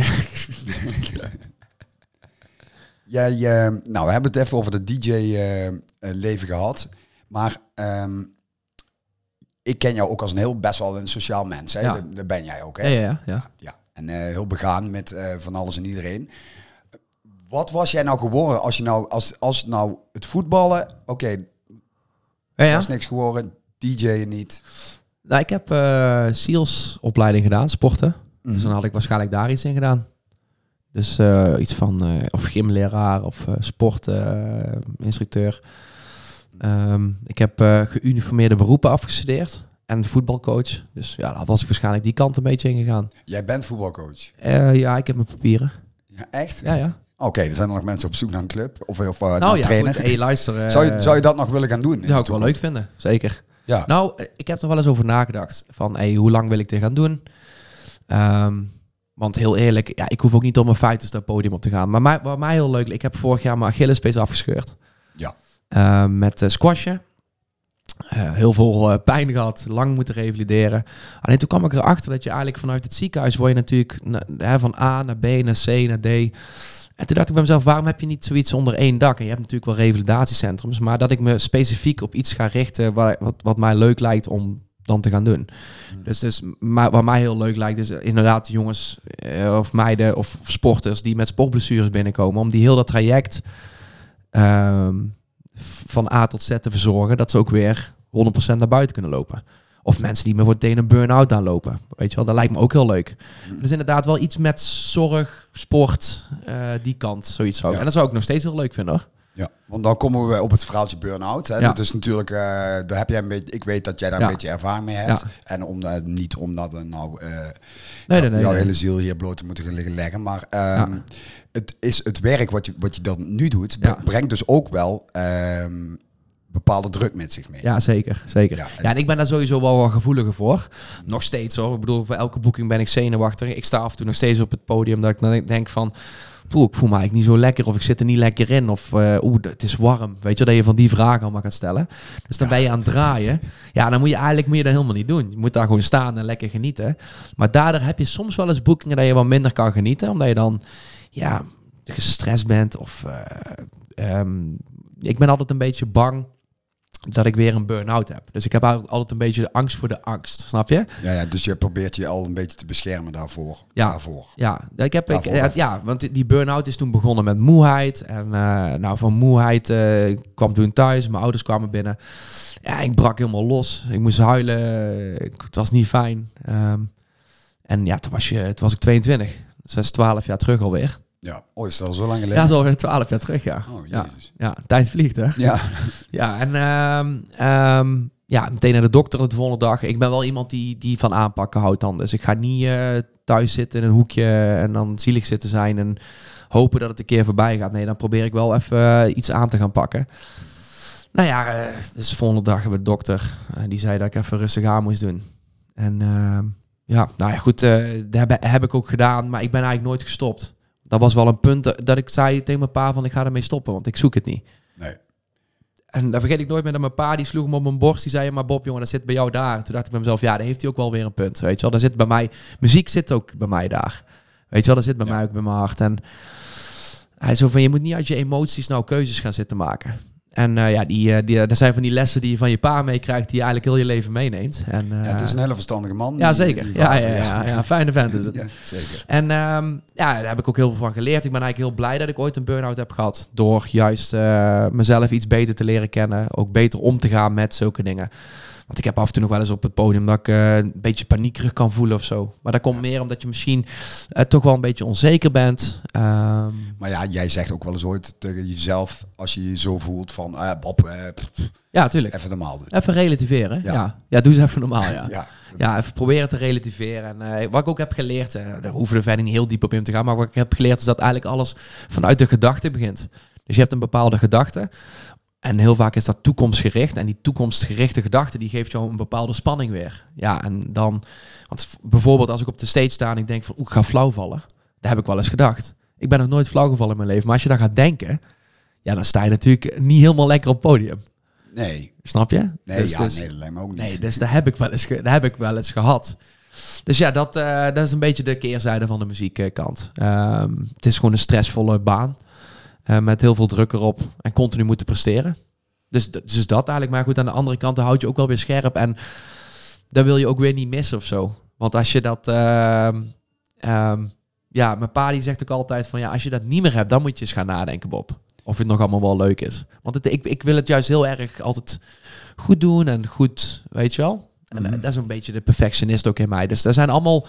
jij, eh, nou, we hebben het even over de DJ-leven gehad. Maar ehm, ik ken jou ook als een heel best wel een sociaal mens. Hè? Ja. Dat, dat ben jij ook. Hè? Ja, ja, ja. ja. En eh, heel begaan met eh, van alles en iedereen. Wat was jij nou geworden als je nou, als, als nou het voetballen, oké, Ja, ja. was niks geworden, DJ'en niet. Nou, ik heb eh SEALS opleiding gedaan, sporten. Mhm. Dus dan had ik waarschijnlijk daar iets in gedaan. Dus iets van of gymleraar of sportinstructeur. Ehm, ik heb eh, geuniformeerde beroepen afgestudeerd en voetbalcoach. Dus ja, daar was ik waarschijnlijk die kant een beetje in gegaan. Jij bent voetbalcoach. Eh, ja, ik heb mijn papieren. Ja, echt? Ja, ja. Oké, er zijn er nog mensen op zoek naar een club of, of naar Nou een ja, trainer. goed. Hey, luister. zou, je, zou je dat nog willen gaan doen? in zou ik wel leuk vinden, zeker. Ja. Nou, ik heb er wel eens over nagedacht. Van, hey, hoe lang wil ik dit gaan doen? Ehm, want heel eerlijk, ja, ik hoef ook niet op mijn feiten dat podium op te gaan. Maar mij, wat mij heel leuk, ik heb vorig jaar mijn Achillespees afgescheurd. Eh, met eh, squashen. Eh, heel veel pijn gehad, lang moeten revalideren. Alleen toen kwam ik erachter dat je eigenlijk vanuit het ziekenhuis word je natuurlijk na- hè, van A naar B naar C naar D. En toen dacht ik bij mezelf, waarom heb je niet zoiets onder één dak? En je hebt natuurlijk wel revalidatiecentrums, maar dat ik me specifiek op iets ga richten waar, wat, wat mij leuk lijkt om dan te gaan doen. Dus, dus maar, wat mij heel leuk lijkt is inderdaad de jongens of meiden of sporters die met sportblessures binnenkomen, om die heel dat traject ehm, van A tot Z te verzorgen, dat ze ook weer 100% naar buiten kunnen lopen. Of mensen die me voor meteen een burn-out aanlopen. Weet je wel, dat lijkt me ook heel leuk. Dus inderdaad wel iets met zorg, sport, eh, die kant, zoiets. Ja. En dat zou ik nog steeds heel leuk vinden hoor. Ja, want dan komen we op het verhaaltje burn-out. Hè. Ja. Dat is natuurlijk, eh, daar heb jij een beetje, ik weet dat jij daar Ja. een beetje ervaring mee hebt. Ja. En om, eh, niet omdat nou eh, Nee, nee, nee. jouw hele ziel hier bloot te moeten gaan liggen leggen. Maar Ja. Het is het werk wat je, wat je dan nu doet, Ja. brengt dus ook wel ehm, bepaalde druk met zich mee. Ja, zeker. zeker. Ja, Ja, en- ik ben daar sowieso wel wat gevoeliger voor. Nog steeds hoor. Ik bedoel, voor elke boeking ben ik zenuwachtig. Ik sta af en toe nog steeds op het podium dat ik dan denk van... Poeh, ik voel me eigenlijk niet zo lekker of ik zit er niet lekker in. Of eh, oeh, het is warm. Weet je, dat je van die vragen allemaal gaat stellen. Dus dan ben je aan het draaien. Ja, dan moet je eigenlijk moet je dat helemaal niet doen. Je moet daar gewoon staan en lekker genieten. Maar daardoor heb je soms wel eens boekingen dat je wat minder kan genieten. Omdat je dan, ja, gestrest bent. Of eh, ehm, ik ben altijd een beetje bang dat ik weer een burn-out heb. Dus ik heb altijd een beetje de angst voor de angst, snap je? Ja, ja, dus je probeert je al een beetje te beschermen daarvoor. Ja. daarvoor. Ja, ik heb, ik, Daarvoor, ja, want die burn-out is toen begonnen met moeheid. En eh, nou, van moeheid eh, kwam toen thuis. Mijn ouders kwamen binnen. Ja, ik brak helemaal los. Ik moest huilen. Het was niet fijn. Ehm, en ja, toen was, je, toen was ik 22. Is 12 jaar terug alweer. Ja, oh, is al zo lang Ja, geleden? dat is alweer 12 jaar terug, ja. Oh, ja. Ja, tijd vliegt, hè? Ja, Ja, en ehm, ehm, ja, meteen naar de dokter de volgende dag. Ik ben wel iemand die, die van aanpakken houdt dan. Dus ik ga niet eh, thuis zitten in een hoekje en dan zielig zitten zijn en hopen dat het een keer voorbij gaat. Nee, dan probeer ik wel even eh, iets aan te gaan pakken. Nou ja, eh, dus de volgende dag hebben we de dokter. die zei dat ik even rustig aan moest doen. En ehm, ja, nou ja, goed, eh, dat heb, heb ik ook gedaan, maar ik ben eigenlijk nooit gestopt. Dat was wel een punt dat- ik zei tegen mijn pa van ik ga ermee stoppen, want ik zoek het niet. nee. En dan vergeet ik nooit meer dat mijn pa die sloeg hem op mijn borst. Die zei, maar Bob jongen, dat zit bij jou daar. En toen dacht ik bij mezelf, ja, daar heeft hij ook wel weer een punt. Weet je wel, daar zit bij mij, muziek zit ook bij mij daar. Weet je wel, dat zit bij Ja. mij ook bij mijn hart. En hij zo van, je moet niet uit je emoties nou keuzes gaan zitten maken. En eh, ja, die, eh, die, dat zijn van die lessen die je van je pa meekrijgt, die je eigenlijk heel je leven meeneemt. En, Ja, het is een hele verstandige man. ja, zeker. die Ja, vader, ja, ja, ja, fijne vent is het. Ja, zeker. En ehm, ja, daar heb ik ook heel veel van geleerd. Ik ben eigenlijk heel blij dat ik ooit een burn-out heb gehad. Door juist eh, mezelf iets beter te leren kennen. Ook beter om te gaan met zulke dingen. Want ik heb af en toe nog wel eens op het podium dat ik eh, een beetje paniekerig kan voelen of zo. Maar dat komt meer omdat je misschien eh, toch wel een beetje onzeker bent. Ehm, Maar ja, jij zegt ook wel eens ooit tegen jezelf, als je je zo voelt van, ah, Bob, eh, ja, tuurlijk. even normaal doen. Even relativeren. Ja. Ja. Ja. doe eens even normaal, ja. Ja, Ja, even proberen te relativeren. En wat ik ook heb geleerd, daar hoeven we verder niet heel diep op in te gaan, maar wat ik heb geleerd is dat eigenlijk alles vanuit de gedachte begint. Dus je hebt een bepaalde gedachte en heel vaak is dat toekomstgericht. En die toekomstgerichte gedachte die geeft jou een bepaalde spanning weer. Ja, en dan, want bijvoorbeeld als ik op de stage sta en ik denk van, oeh, ik ga flauw vallen. Daar heb ik wel eens gedacht. Ik ben nog nooit flauw gevallen in mijn leven, maar als je daar gaat denken, ja, dan sta je natuurlijk niet helemaal lekker op het podium. nee. Snap je? Nee, Dus- ja, dus- nee, dat lijkt me ook niet. Nee, dus daar heb ik wel eens, daar heb ik wel eens gehad. Dus ja, dat, eh, dat is een beetje de keerzijde van de muziekkant. Ehm het is gewoon een stressvolle baan. Eh, met heel veel druk erop. En continu moeten presteren. Dus, dus dat eigenlijk. Maar goed, aan de andere kant houd je ook wel weer scherp. En dat wil je ook weer niet missen of zo. Want als je dat... ehm, ehm, ja, mijn pa die zegt ook altijd van... Ja, als je dat niet meer hebt, dan moet je eens gaan nadenken, Bob. Of het nog allemaal wel leuk is. Want het, ik, ik wil het juist heel erg altijd goed doen en goed, weet je wel. En eh, Mhm. dat is een beetje de perfectionist ook in mij. Dus daar zijn allemaal...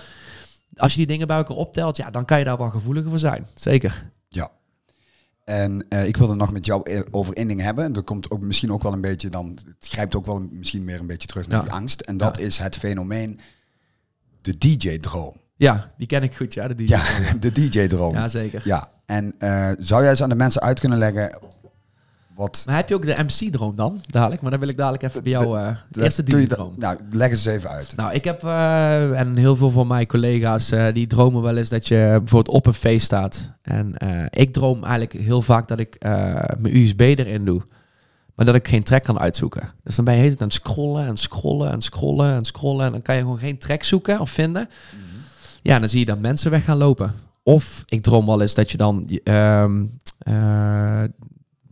Als je die dingen bij elkaar optelt, ja, dan kan je daar wel gevoeliger voor zijn. Zeker. Ja. En eh, ik wilde nog met jou eh, over één ding hebben. Dat komt ook misschien ook wel een beetje dan. Het grijpt ook wel misschien meer een beetje terug naar Ja. die angst. En dat is het fenomeen de DJ-droom. Ja, die ken ik goed, ja. De DJ. Ja, de DJ-droom. Ja, Ja. zeker. En eh, zou jij eens aan de mensen uit kunnen leggen wat. Maar heb je ook de MC-droom dan, dadelijk? Maar dan wil ik dadelijk even bij jou... eh de eerste DJ-droom. Nou, leg eens even uit. Nou, ik heb, eh, en heel veel van mijn collega's, eh, die dromen wel eens dat je bijvoorbeeld op een feest staat. En ik droom eigenlijk heel vaak dat ik mijn USB erin doe. Maar dat ik geen track kan uitzoeken. Dus dan ben je tijd aan het scrollen en scrollen en scrollen en scrollen. En dan kan je gewoon geen track zoeken of vinden. Ja, en dan zie je dat mensen weg gaan lopen. Of ik droom wel eens dat je dan... ehm, eh,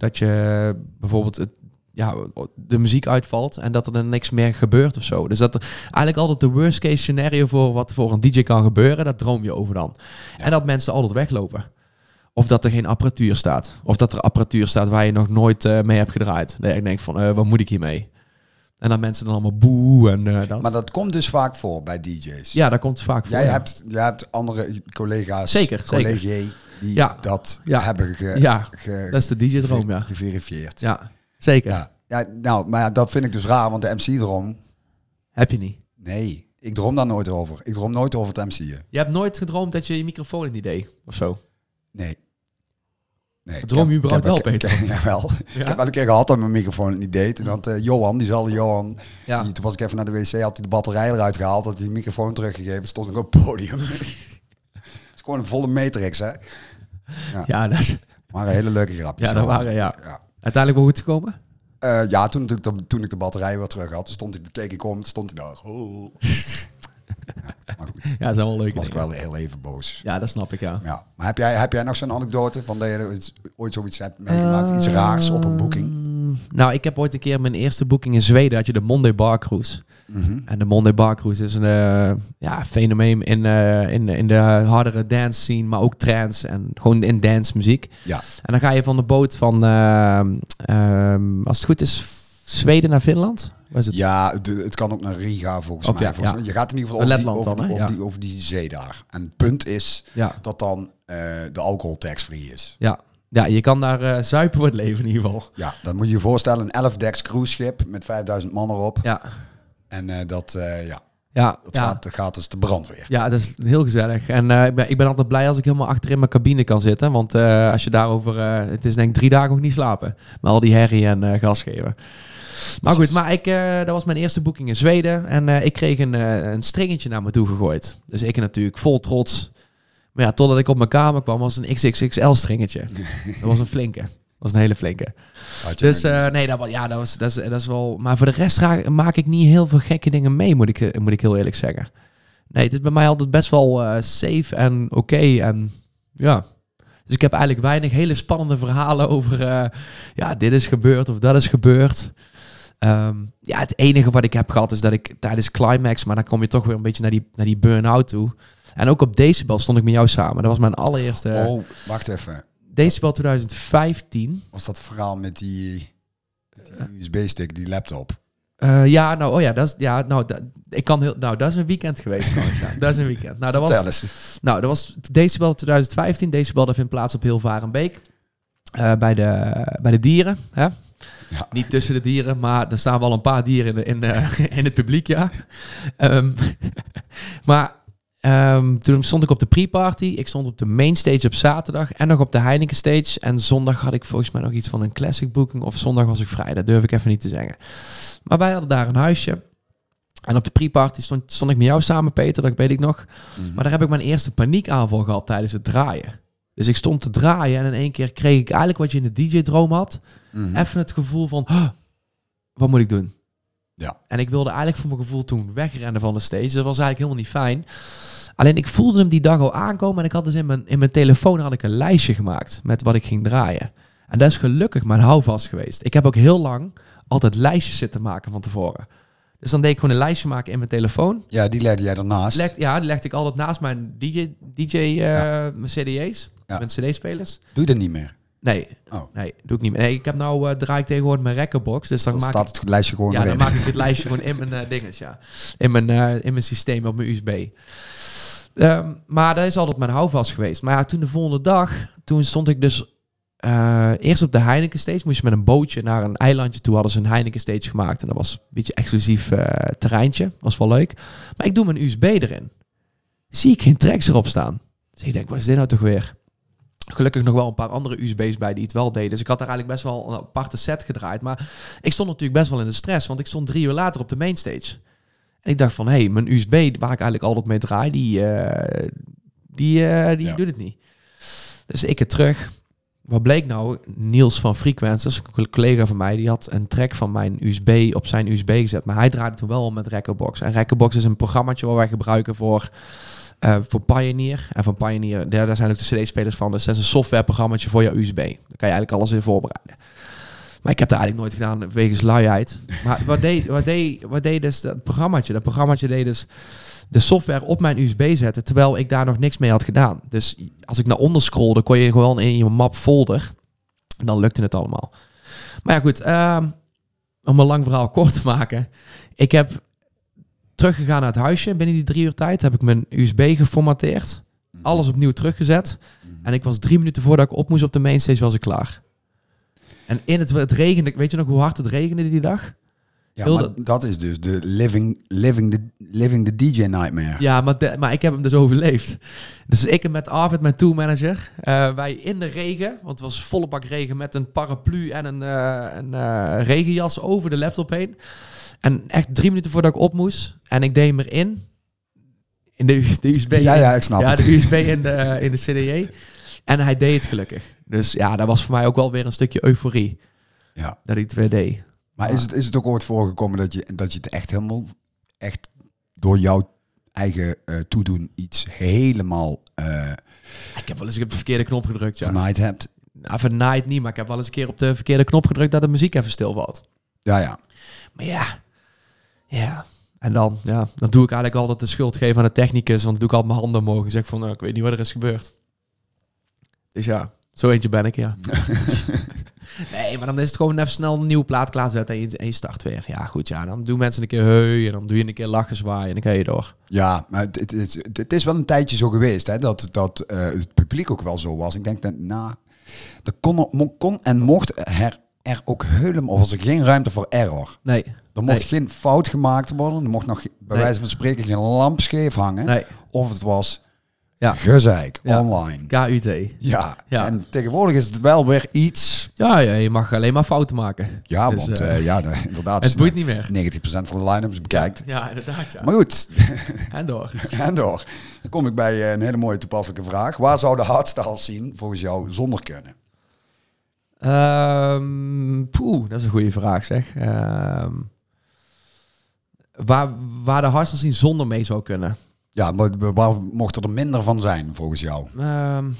dat je bijvoorbeeld het, ja, de muziek uitvalt en dat er dan niks meer gebeurt of zo. Dus dat er eigenlijk altijd de worst case scenario voor wat voor een DJ kan gebeuren, dat droom je over dan. En dat mensen altijd weglopen. Of dat er geen apparatuur staat. Of dat er apparatuur staat waar je nog nooit eh, mee hebt gedraaid. Nee, ik denk van, eh, wat moet ik hiermee? En dat mensen dan allemaal boe en eh, dat. Maar dat komt dus vaak voor bij DJ's. ja, daar komt vaak voor. Jij, ja. hebt, jij hebt andere collega's, Zeker, zeker. Die Ja. dat Ja. hebben ge, Ja, ge- dat is de DJ-droom, ja. geverifieerd. Ja, zeker. Ja. ja, nou, maar ja, dat vind ik dus raar, want de MC-droom, Heb je niet. nee, ik droom daar nooit over. Ik droom nooit over het MC'en. Je hebt nooit gedroomd dat je je microfoon in die deed, of zo? Nee. nee Droom je überhaupt ik wel, ik heb- Jawel. Ik heb wel een keer gehad dat mijn microfoon niet deed. En dat eh, Johan, die zal Johan, Ja. die, toen was ik even naar de wc, had hij de batterij eruit gehaald, had hij de microfoon teruggegeven, stond ik op het podium. Het is gewoon een volle matrix, hè. Ja, dat is, Maar een hele leuke grapjes. ja, dat waren, ja. Ja. Uiteindelijk wel goed gekomen? Eh, ja, toen, ik de- toen ik de batterij weer terug had, toen stond hij, keek ik om, stond hij daar. Oh. Ja, maar goed, Ja, dat zijn wel leuke was ik wel heel even boos. Ja, dat snap ik, ja. Ja. Maar heb jij, heb jij nog zo'n anekdote van dat je ooit zoiets hebt meegemaakt? Iets raars op een boeking? Ehm, Nou, ik heb ooit een keer mijn eerste boeking in Zweden, had je de Monday Bar Cruise. En de Monday Bar Cruise is een eh, ja, fenomeen in, eh, in, in de hardere dance scene, maar ook trance en gewoon in dance muziek. Ja. En dan ga je van de boot van, ehm, ehm, als het goed is, Zweden naar Finland. Is het? Ja, de- het kan ook naar Riga volgens Of mij. ja, Volgens ja. mij. Je gaat in ieder geval over, die, Letland over, dan, over, die, over die zee daar. En het punt is dat dan eh, de alcohol tax-free is. Ja. ja, je kan daar zuipen voor het leven in ieder geval. Ja, dat moet je je voorstellen. Een 11 decks cruise schip met 5000 man erop. Ja, En eh, dat, eh, ja, ja, dat ja. gaat, gaat als de brandweer. Ja, dat is heel gezellig. En eh, ik, ben, ik ben altijd blij als ik helemaal achter in mijn cabine kan zitten. Want als je daarover... het is denk ik drie dagen ook niet slapen. Met al die herrie en gas geven. Maar goed, maar ik, dat was mijn eerste boeking in Zweden. En ik kreeg een, een stringetje naar me toe gegooid. Dus ik natuurlijk vol trots. Maar ja, totdat ik op mijn kamer kwam, was een XXXL stringetje. dat was een flinke. Dat was een hele flinke. Dus eh, nee, dat, ja, dat, was, dat, is, dat is wel... Maar voor de rest ra- maak ik niet heel veel gekke dingen mee, moet ik, eh, moet ik heel eerlijk zeggen. Nee, het is bij mij altijd best wel eh, safe en oké. en ja, Dus ik heb eigenlijk weinig hele spannende verhalen over... ja, dit is gebeurd of dat is gebeurd. Ehm, ja, het enige wat ik heb gehad is dat ik tijdens Climax... maar dan kom je toch weer een beetje naar die, naar die burn-out toe. En ook op Decibel stond ik met jou samen. Dat was mijn allereerste... oh, wacht even. Decibel 2015. Was dat verhaal met die, USB-stick, die laptop? Eh, ja, nou, oh ja, dat is, ja, nou, dat, ik kan heel, nou, dat is een weekend geweest trouwens, ja. Dat is een weekend. Nou, dat Vertel was, eens. nou, dat was Decibel 2015. Decibel, dat vindt plaats op Hilvarenbeek. Eh bij, de, bij de dieren, hè? Ja. Niet tussen de dieren, maar er staan wel een paar dieren in, de, in, in het publiek, ja. Ehm, maar ehm, toen stond ik op de pre-party. Ik stond op de main stage op zaterdag en nog op de Heineken stage. En zondag had ik volgens mij nog iets van een classic booking. Of zondag was ik vrij, dat durf ik even niet te zeggen. Maar wij hadden daar een huisje. En op de pre-party stond, stond ik met jou samen, Peter, dat weet ik nog. Mhm. Maar daar heb ik mijn eerste paniekaanval gehad tijdens het draaien. Dus ik stond te draaien en in één keer kreeg ik eigenlijk wat je in de DJ-droom had. Mhm. Even het gevoel van, "Huh, wat moet ik doen? Ja. En ik wilde eigenlijk voor mijn gevoel toen wegrennen van de stage. Dat was eigenlijk helemaal niet fijn. Alleen ik voelde hem die dag al aankomen en ik had dus in mijn, in mijn telefoon had ik een lijstje gemaakt met wat ik ging draaien. En dat is gelukkig mijn houvast geweest. Ik heb ook heel lang altijd lijstjes zitten maken van tevoren. Dus dan deed ik gewoon een lijstje maken in mijn telefoon. Ja, die legde jij ernaast. Leg, ja, die legde ik altijd naast mijn DJ, DJ eh, mijn CD's, Ja. mijn CD-spelers. Doe je dat niet meer? Nee, Oh. nee, doe ik niet meer. Nee, ik heb nou eh draai ik tegenwoordig mijn recordbox, dus dan, Dan maak staat ik, het lijstje gewoon ja, dan maak ik dit lijstje gewoon in mijn eh dinges, ja, in mijn eh, in mijn systeem op mijn USB. Ehm, maar dat is altijd mijn houvast geweest. Maar ja, toen de volgende dag, toen stond ik dus eh, eerst op de Heineken stage. Moest je met een bootje naar een eilandje toe. Hadden ze een Heineken stage gemaakt. En dat was een beetje exclusief eh, terreintje. Was wel leuk. Maar ik doe mijn USB erin. Zie ik geen tracks erop staan. Dus ik denk, wat is dit nou toch weer? Gelukkig nog wel een paar andere USB's bij die het wel deden. Dus ik had daar eigenlijk best wel een aparte set gedraaid. Maar ik stond natuurlijk best wel in de stress. Want ik stond drie uur later op de mainstage. En ik dacht van, hé, hey, mijn USB waar ik eigenlijk altijd mee draai, die, eh, die, eh, die Ja. doet het niet. Dus ik het terug. Wat bleek nou? Niels van Frequences, een collega van mij, die had een track van mijn USB op zijn USB gezet. Maar hij draaide toen wel met Recordbox. En Recordbox is een programmaatje wat wij gebruiken voor, eh, voor Pioneer. En van Pioneer, daar, daar zijn ook de CD-spelers van. Dus dat is een softwareprogrammaatje voor je USB. Daar kan je eigenlijk alles in voorbereiden. Maar ik heb dat eigenlijk nooit gedaan wegens luiheid. Maar wat deed, wat deed, wat deed dus dat programmaatje? Dat programmaatje deed dus de software op mijn USB zetten, terwijl ik daar nog niks mee had gedaan. Dus als ik naar onder scrollde, kon je gewoon in je map folder. Dan lukte het allemaal. Maar ja, goed. ehm, om een lang verhaal kort te maken. Ik heb teruggegaan naar het huisje. Binnen die drie uur tijd heb ik mijn USB geformateerd. Alles opnieuw teruggezet. En ik was drie minuten voordat ik op moest op de mainstage, was ik klaar. En in het, het regende, weet je nog hoe hard het regende die dag? Ja, maar dat- dat is dus de living, living, the, living the DJ nightmare. Ja, maar, de- maar ik heb hem dus overleefd. Dus ik met Arvid, mijn tourmanager, eh wij in de regen, want het was volle bak regen met een paraplu en een, eh, een eh, regenjas over de laptop heen. En echt drie minuten voordat ik op moest en ik deed hem erin, in de, de USB. Ja, ja, ik snap ja, het. de USB in de, in de CDJ. En hij deed het gelukkig. Dus ja, dat was voor mij ook wel weer een stukje euforie Ja. dat hij het weer deed. Maar is het, is het ook ooit voorgekomen dat je, dat je het echt helemaal, echt door jouw eigen eh, toedoen iets helemaal eh Ik heb wel eens op de verkeerde knop gedrukt, ja. vernaaid hebt? Nou, vernaaid niet, maar ik heb wel eens een keer op de verkeerde knop gedrukt dat de muziek even stilvalt. Ja, ja. Maar ja, ja. En dan, ja, dan doe ik eigenlijk altijd de schuld geven aan de technicus, want dan doe ik al mijn handen omhoog en zeg van, nou, ik weet niet wat er is gebeurd. Dus ja, zo eentje ben ik, ja. nee, maar dan is het gewoon even snel een nieuwe plaat klaarzetten en je, en je start weer. Ja, goed, ja, dan doen mensen een keer heu en dan doe je een keer lachen zwaaien en dan ga je door. Ja, maar het, het, het, het is wel een tijdje zo geweest hè, dat, dat eh, het publiek ook wel zo was. Ik denk dat, nou, er kon, kon en mocht er, er ook helemaal, of was er geen ruimte voor error. Nee, Er mocht Nee. geen fout gemaakt worden. Er mocht nog bij Nee. wijze van spreken geen lamp scheef hangen. nee, Of het was Ja. gezeik Ja. online. KUT. Ja. Ja. en tegenwoordig is het wel weer iets. Ja, ja, je mag alleen maar fouten maken. Ja, Dus, want eh, eh, ja, de- inderdaad. Het boeit niet meer. 90% van de line-ups bekijkt. Ja, inderdaad, ja. Maar goed, En door. en door. Dan kom ik bij eh, een hele mooie toepasselijke vraag. Waar zou de hardstyle zien volgens jou zonder kunnen? Poeh, dat is een goede vraag zeg. Ehm, waar, waar de hardstyle zien zonder mee zou kunnen. Ja, maar waar mocht er minder van zijn volgens jou? Ehm,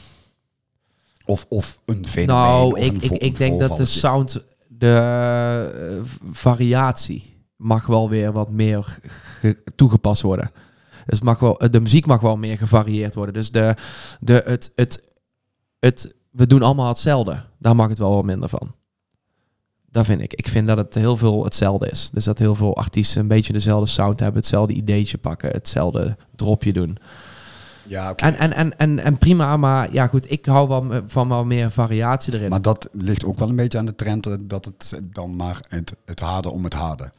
Of, of een fenomeen? Nou, ik, ik, ik denk dat de sound, de eh, variatie mag wel weer wat meer ge- toegepast worden. Dus mag wel, de muziek mag wel meer gevarieerd worden. Dus de, de, het, het, het, we doen allemaal hetzelfde. Daar mag het wel wat minder van. Dat vind ik. Ik vind dat het heel veel hetzelfde is. Dus dat heel veel artiesten een beetje dezelfde sound hebben, hetzelfde ideetje pakken, hetzelfde dropje doen. Ja, oké. En, en, en, en, en prima, maar ja goed, ik hou wel van wel meer variatie erin. Maar dat ligt ook wel een beetje aan de trend eh, dat het dan maar het, het harde om het harde.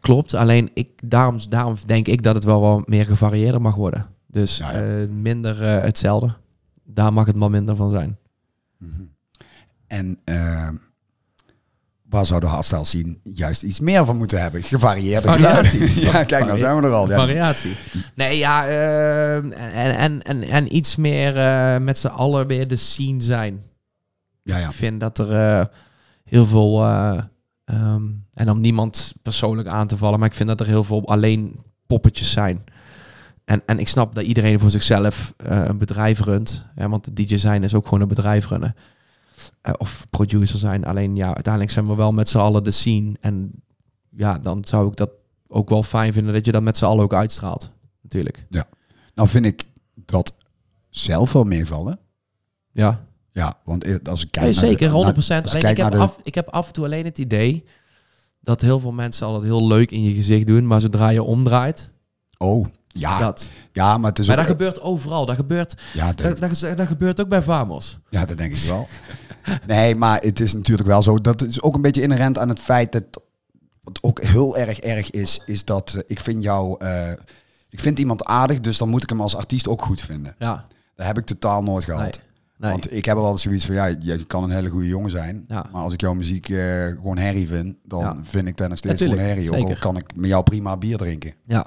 Klopt, alleen ik, daarom, daarom denk ik dat het wel wat meer gevarieerder mag worden. Dus Ja, ja. eh, minder eh, hetzelfde. Daar mag het maar minder van zijn. En eh, waar zou de hardstyle zien juist iets meer van moeten hebben? Gevarieerde Variatie. geluiden. ja, kijk, nou zijn we er al. Variatie. Nee, ja, eh, en, en, en, en iets meer eh, met z'n allen weer de scene zijn. Ja, ja. Ik vind dat er eh, heel veel, eh, ehm, en om niemand persoonlijk aan te vallen, maar ik vind dat er heel veel alleen poppetjes zijn. En, en ik snap dat iedereen voor zichzelf een bedrijf runt. Hè, want de DJ zijn is ook gewoon een bedrijf runnen. Eh, of producer zijn. Alleen ja, uiteindelijk zijn we wel met z'n allen de scene. En ja, dan zou ik dat ook wel fijn vinden dat je dat met z'n allen ook uitstraalt. Natuurlijk. Nou vind ik dat zelf wel meevallen. Ja, Ja, want eh, als ik kijk Nee, naar de- zeker, 100%. naar- als ik alleen ik heb, de- af, ik heb af en toe alleen het idee dat heel veel mensen al het heel leuk in je gezicht doen, maar zodra je omdraait, Oh, ja. dat. Ja, maar het is Maar ook... dat gebeurt overal. Dat gebeurt, ja, dat, dat, dat, dat gebeurt ook bij Vamos. ja, dat denk ik wel. nee, maar het is natuurlijk wel zo. Dat is ook een beetje inherent aan het feit dat... Wat ook heel erg erg is, is dat eh, ik vind jou... eh, ik vind iemand aardig, dus dan moet ik hem als artiest ook goed vinden. Ja, Dat heb ik totaal nooit gehad. nee. nee. Want ik heb wel eens zoiets van, ja, je kan een hele goede jongen zijn. Ja. Maar als ik jouw muziek eh, gewoon herrie vind, dan Ja. vind ik dat nog steeds Natuurlijk, gewoon herrie. Ook al kan ik met jou prima bier drinken. Ja.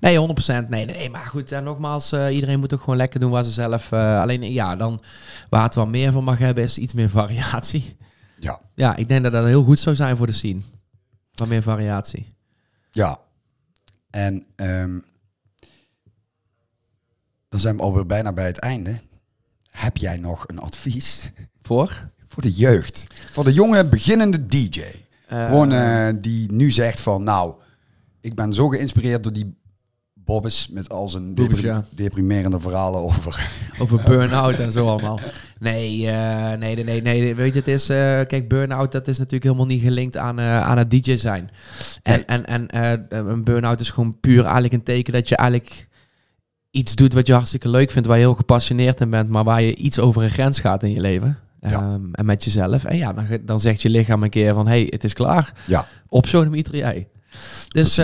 Nee, 100%. Nee, nee, nee. Maar goed, en nogmaals, eh, iedereen moet ook gewoon lekker doen waar ze zelf... eh, alleen, ja, dan waar het wel meer van mag hebben, is iets meer variatie. Ja, Ja, ik denk dat dat heel goed zou zijn voor de scene. Wat meer variatie. ja. En ehm, dan zijn we alweer bijna bij het einde. Heb jij nog een advies Voor? voor de jeugd? Voor de jonge beginnende DJ? Eh, Gewoon eh, die nu zegt van, nou, ik ben zo geïnspireerd door die Bobbes met al zijn Bobbes, depri- ja. deprimerende verhalen over. Over burn-out en zo allemaal. Nee, eh, nee, nee, nee, nee. Weet je, het is... eh, kijk, burn-out, dat is natuurlijk helemaal niet gelinkt aan, eh, aan het DJ zijn. En, Nee. en, en een burn-out is gewoon puur eigenlijk een teken dat je eigenlijk iets doet wat je hartstikke leuk vindt, waar je heel gepassioneerd in bent, maar waar je iets over een grens gaat in je leven. Ja. Ehm, en met jezelf. En ja, dan, dan zegt je lichaam een keer van, hey, het is klaar. Ja, Op zo'n jij. Dus.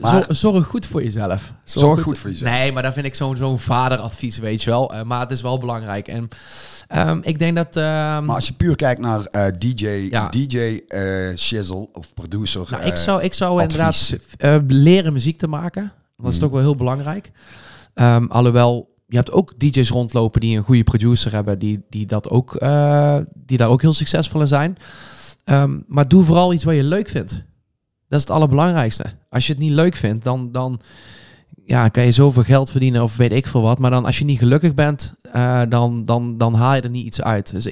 Maar- zorg goed voor jezelf. Zorg goed voor jezelf. Nee, maar dat vind ik zo'n zo'n vaderadvies, weet je wel. Eh, maar het is wel belangrijk. En ehm, ik denk dat... ehm, maar als je puur kijkt naar eh, DJ, Ja. DJ eh shizzle of producer. nou, ik zou, ik zou advies. inderdaad leren muziek te maken. Dat is Mhm. toch wel heel belangrijk. Ehm, alhoewel, je hebt ook DJ's rondlopen die een goede producer hebben, die, die, dat ook, die daar ook heel succesvol in zijn. Maar doe vooral iets wat je leuk vindt. Dat is het allerbelangrijkste. Als je het niet leuk vindt, dan, dan ja, kan je zoveel geld verdienen of weet ik veel wat. Maar dan als je niet gelukkig bent, eh, dan, dan, dan haal je er niet iets uit. Dus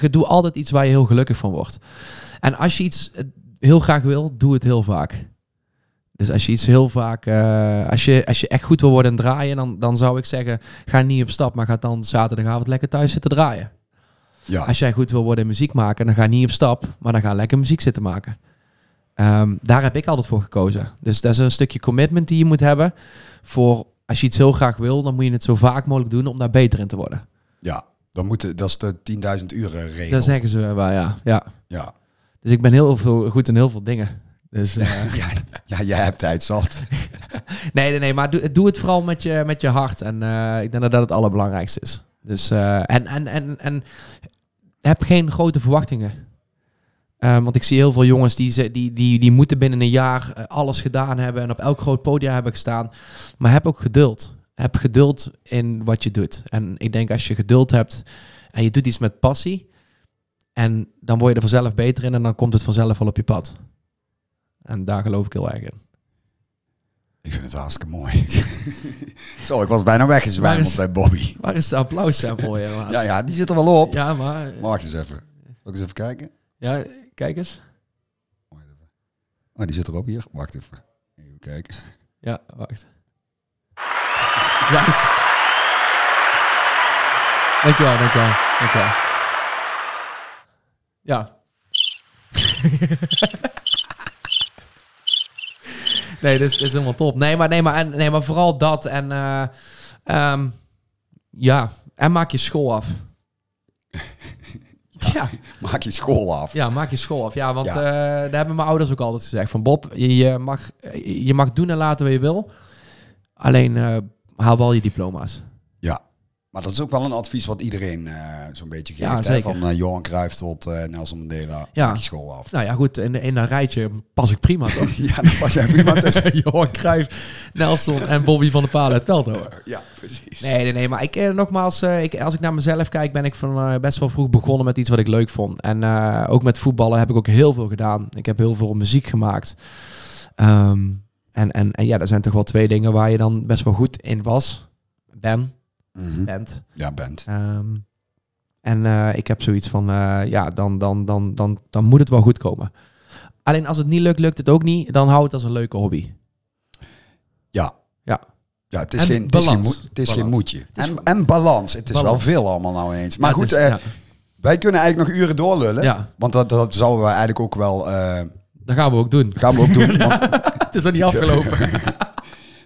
je doe altijd iets waar je heel gelukkig van wordt. En als je iets eh, heel graag wil, doe het heel vaak. Dus als je iets heel vaak, eh, als, je, als je echt goed wil worden en draaien, dan, dan zou ik zeggen, ga niet op stap, maar ga dan zaterdagavond lekker thuis zitten draaien. ja, Als jij goed wil worden in muziek maken, dan ga niet op stap, maar dan ga lekker muziek zitten maken. Ehm, daar heb ik altijd voor gekozen. Dus dat is een stukje commitment die je moet hebben. Voor als je iets heel graag wil, dan moet je het zo vaak mogelijk doen om daar beter in te worden. ja, dan moet, het- dat is de 10.000 uren regel. Dat zeggen ze wel, ja. ja. ja. Dus ik ben heel veel, goed in heel veel dingen. Dus, eh, ja, ja, jij hebt tijd zat. Nee, nee, nee, maar doe, doe het vooral met je, met je hart. En eh, ik denk dat dat het allerbelangrijkste is. Dus, eh, en, en, en, en heb geen grote verwachtingen. Eh, want ik zie heel veel jongens die, ze- die, die, die moeten binnen een jaar eh, alles gedaan hebben en op elk groot podium hebben gestaan. Maar heb ook geduld. Heb geduld in wat je doet. En ik denk als je geduld hebt en je doet iets met passie, en dan word je er vanzelf beter in en dan komt het vanzelf wel op je pad. En daar geloof ik heel erg in. Ik vind het hartstikke mooi. Zo, ik was bijna weggezwijmeld is- bij Bobby. Waar is de applaussample? Ja, Ja, ja, die zit er wel op. ja, maar... Maar Wacht eens even. Ik eens even kijken? Ja, kijk eens. Oh, die zit erop hier. Wacht even. Even kijken. Ja, wacht. Nice. Dankjewel, dankjewel, dankjewel. Ja. nee, dit is, dit is helemaal top. Nee, maar, nee, maar, en, nee, maar vooral dat. En eh, ehm, ja, en maak je school af. ja. Maak je school af. Ja, maak je school af. Ja, want Ja. eh, daar hebben mijn ouders ook altijd gezegd. Van Bob, je, je, mag, je mag doen en laten wat je wil. Alleen eh, haal wel je diploma's. Maar dat is ook wel een advies wat iedereen eh, zo'n beetje geeft. Ja, hè? Van eh, Johan Cruijff tot eh, Nelson Mandela. Ja. Maak je school af. Nou ja, goed, in, in een rijtje pas ik prima, toch? Ja, dan was jij prima tussen. Johan Cruijff, Nelson en Bobby van der Palen uit Veldhoven. Ja, precies. Nee, nee, nee. Maar ik, nogmaals, ik, als ik naar mezelf kijk, ben ik van best wel vroeg begonnen met iets wat ik leuk vond. En ook met voetballen heb ik ook heel veel gedaan. Ik heb heel veel muziek gemaakt. Ehm, en, en, en ja, er zijn toch wel twee dingen waar je dan best wel goed in was. Ben, Mhm. bent. Ja, bent. Ehm, en eh, ik heb zoiets van, eh, ja, dan, dan, dan, dan, dan moet het wel goed komen. Alleen als het niet lukt, lukt het ook niet. Dan hou het als een leuke hobby. Ja. Ja. Ja, het is, En geen, het is, geen, het is geen moedje. En, en balans. Het is wel veel allemaal nou ineens. Maar Ja, goed, is- eh, ja, wij kunnen eigenlijk nog uren doorlullen. Ja. Want dat, dat zouden we eigenlijk ook wel... dat gaan we ook doen. gaan we ook doen. want, Het is nog niet afgelopen.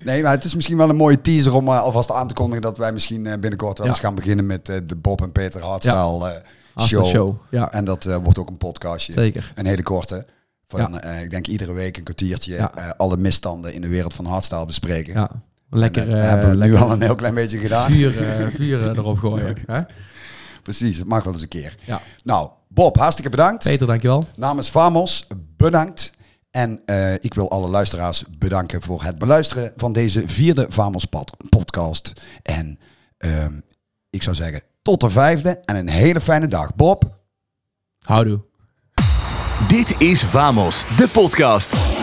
nee, maar het is misschien wel een mooie teaser om eh, alvast aan te kondigen... dat wij misschien eh, binnenkort wel eens gaan beginnen met eh, de Bob en Peter Hardstyle show. show, ja. En dat wordt ook een podcastje. Zeker. Een hele korte. Van, Ja. ik denk iedere week een kwartiertje Ja. alle misstanden in de wereld van hardstyle bespreken. Ja. Lekker, En, hebben we lekker nu al een heel klein beetje gedaan. vuur, vuur eh, erop gooien. Hè? Precies, dat mag wel eens een keer. Ja. Nou, Bob, hartstikke bedankt. Peter, dankjewel. Namens Famos, bedankt. En eh, ik wil alle luisteraars bedanken voor het beluisteren van deze vierde Famos pod- podcast. En ehm, ik zou zeggen, tot de vijfde en een hele fijne dag. Bob. Houdoe. Dit is Vamos, de podcast.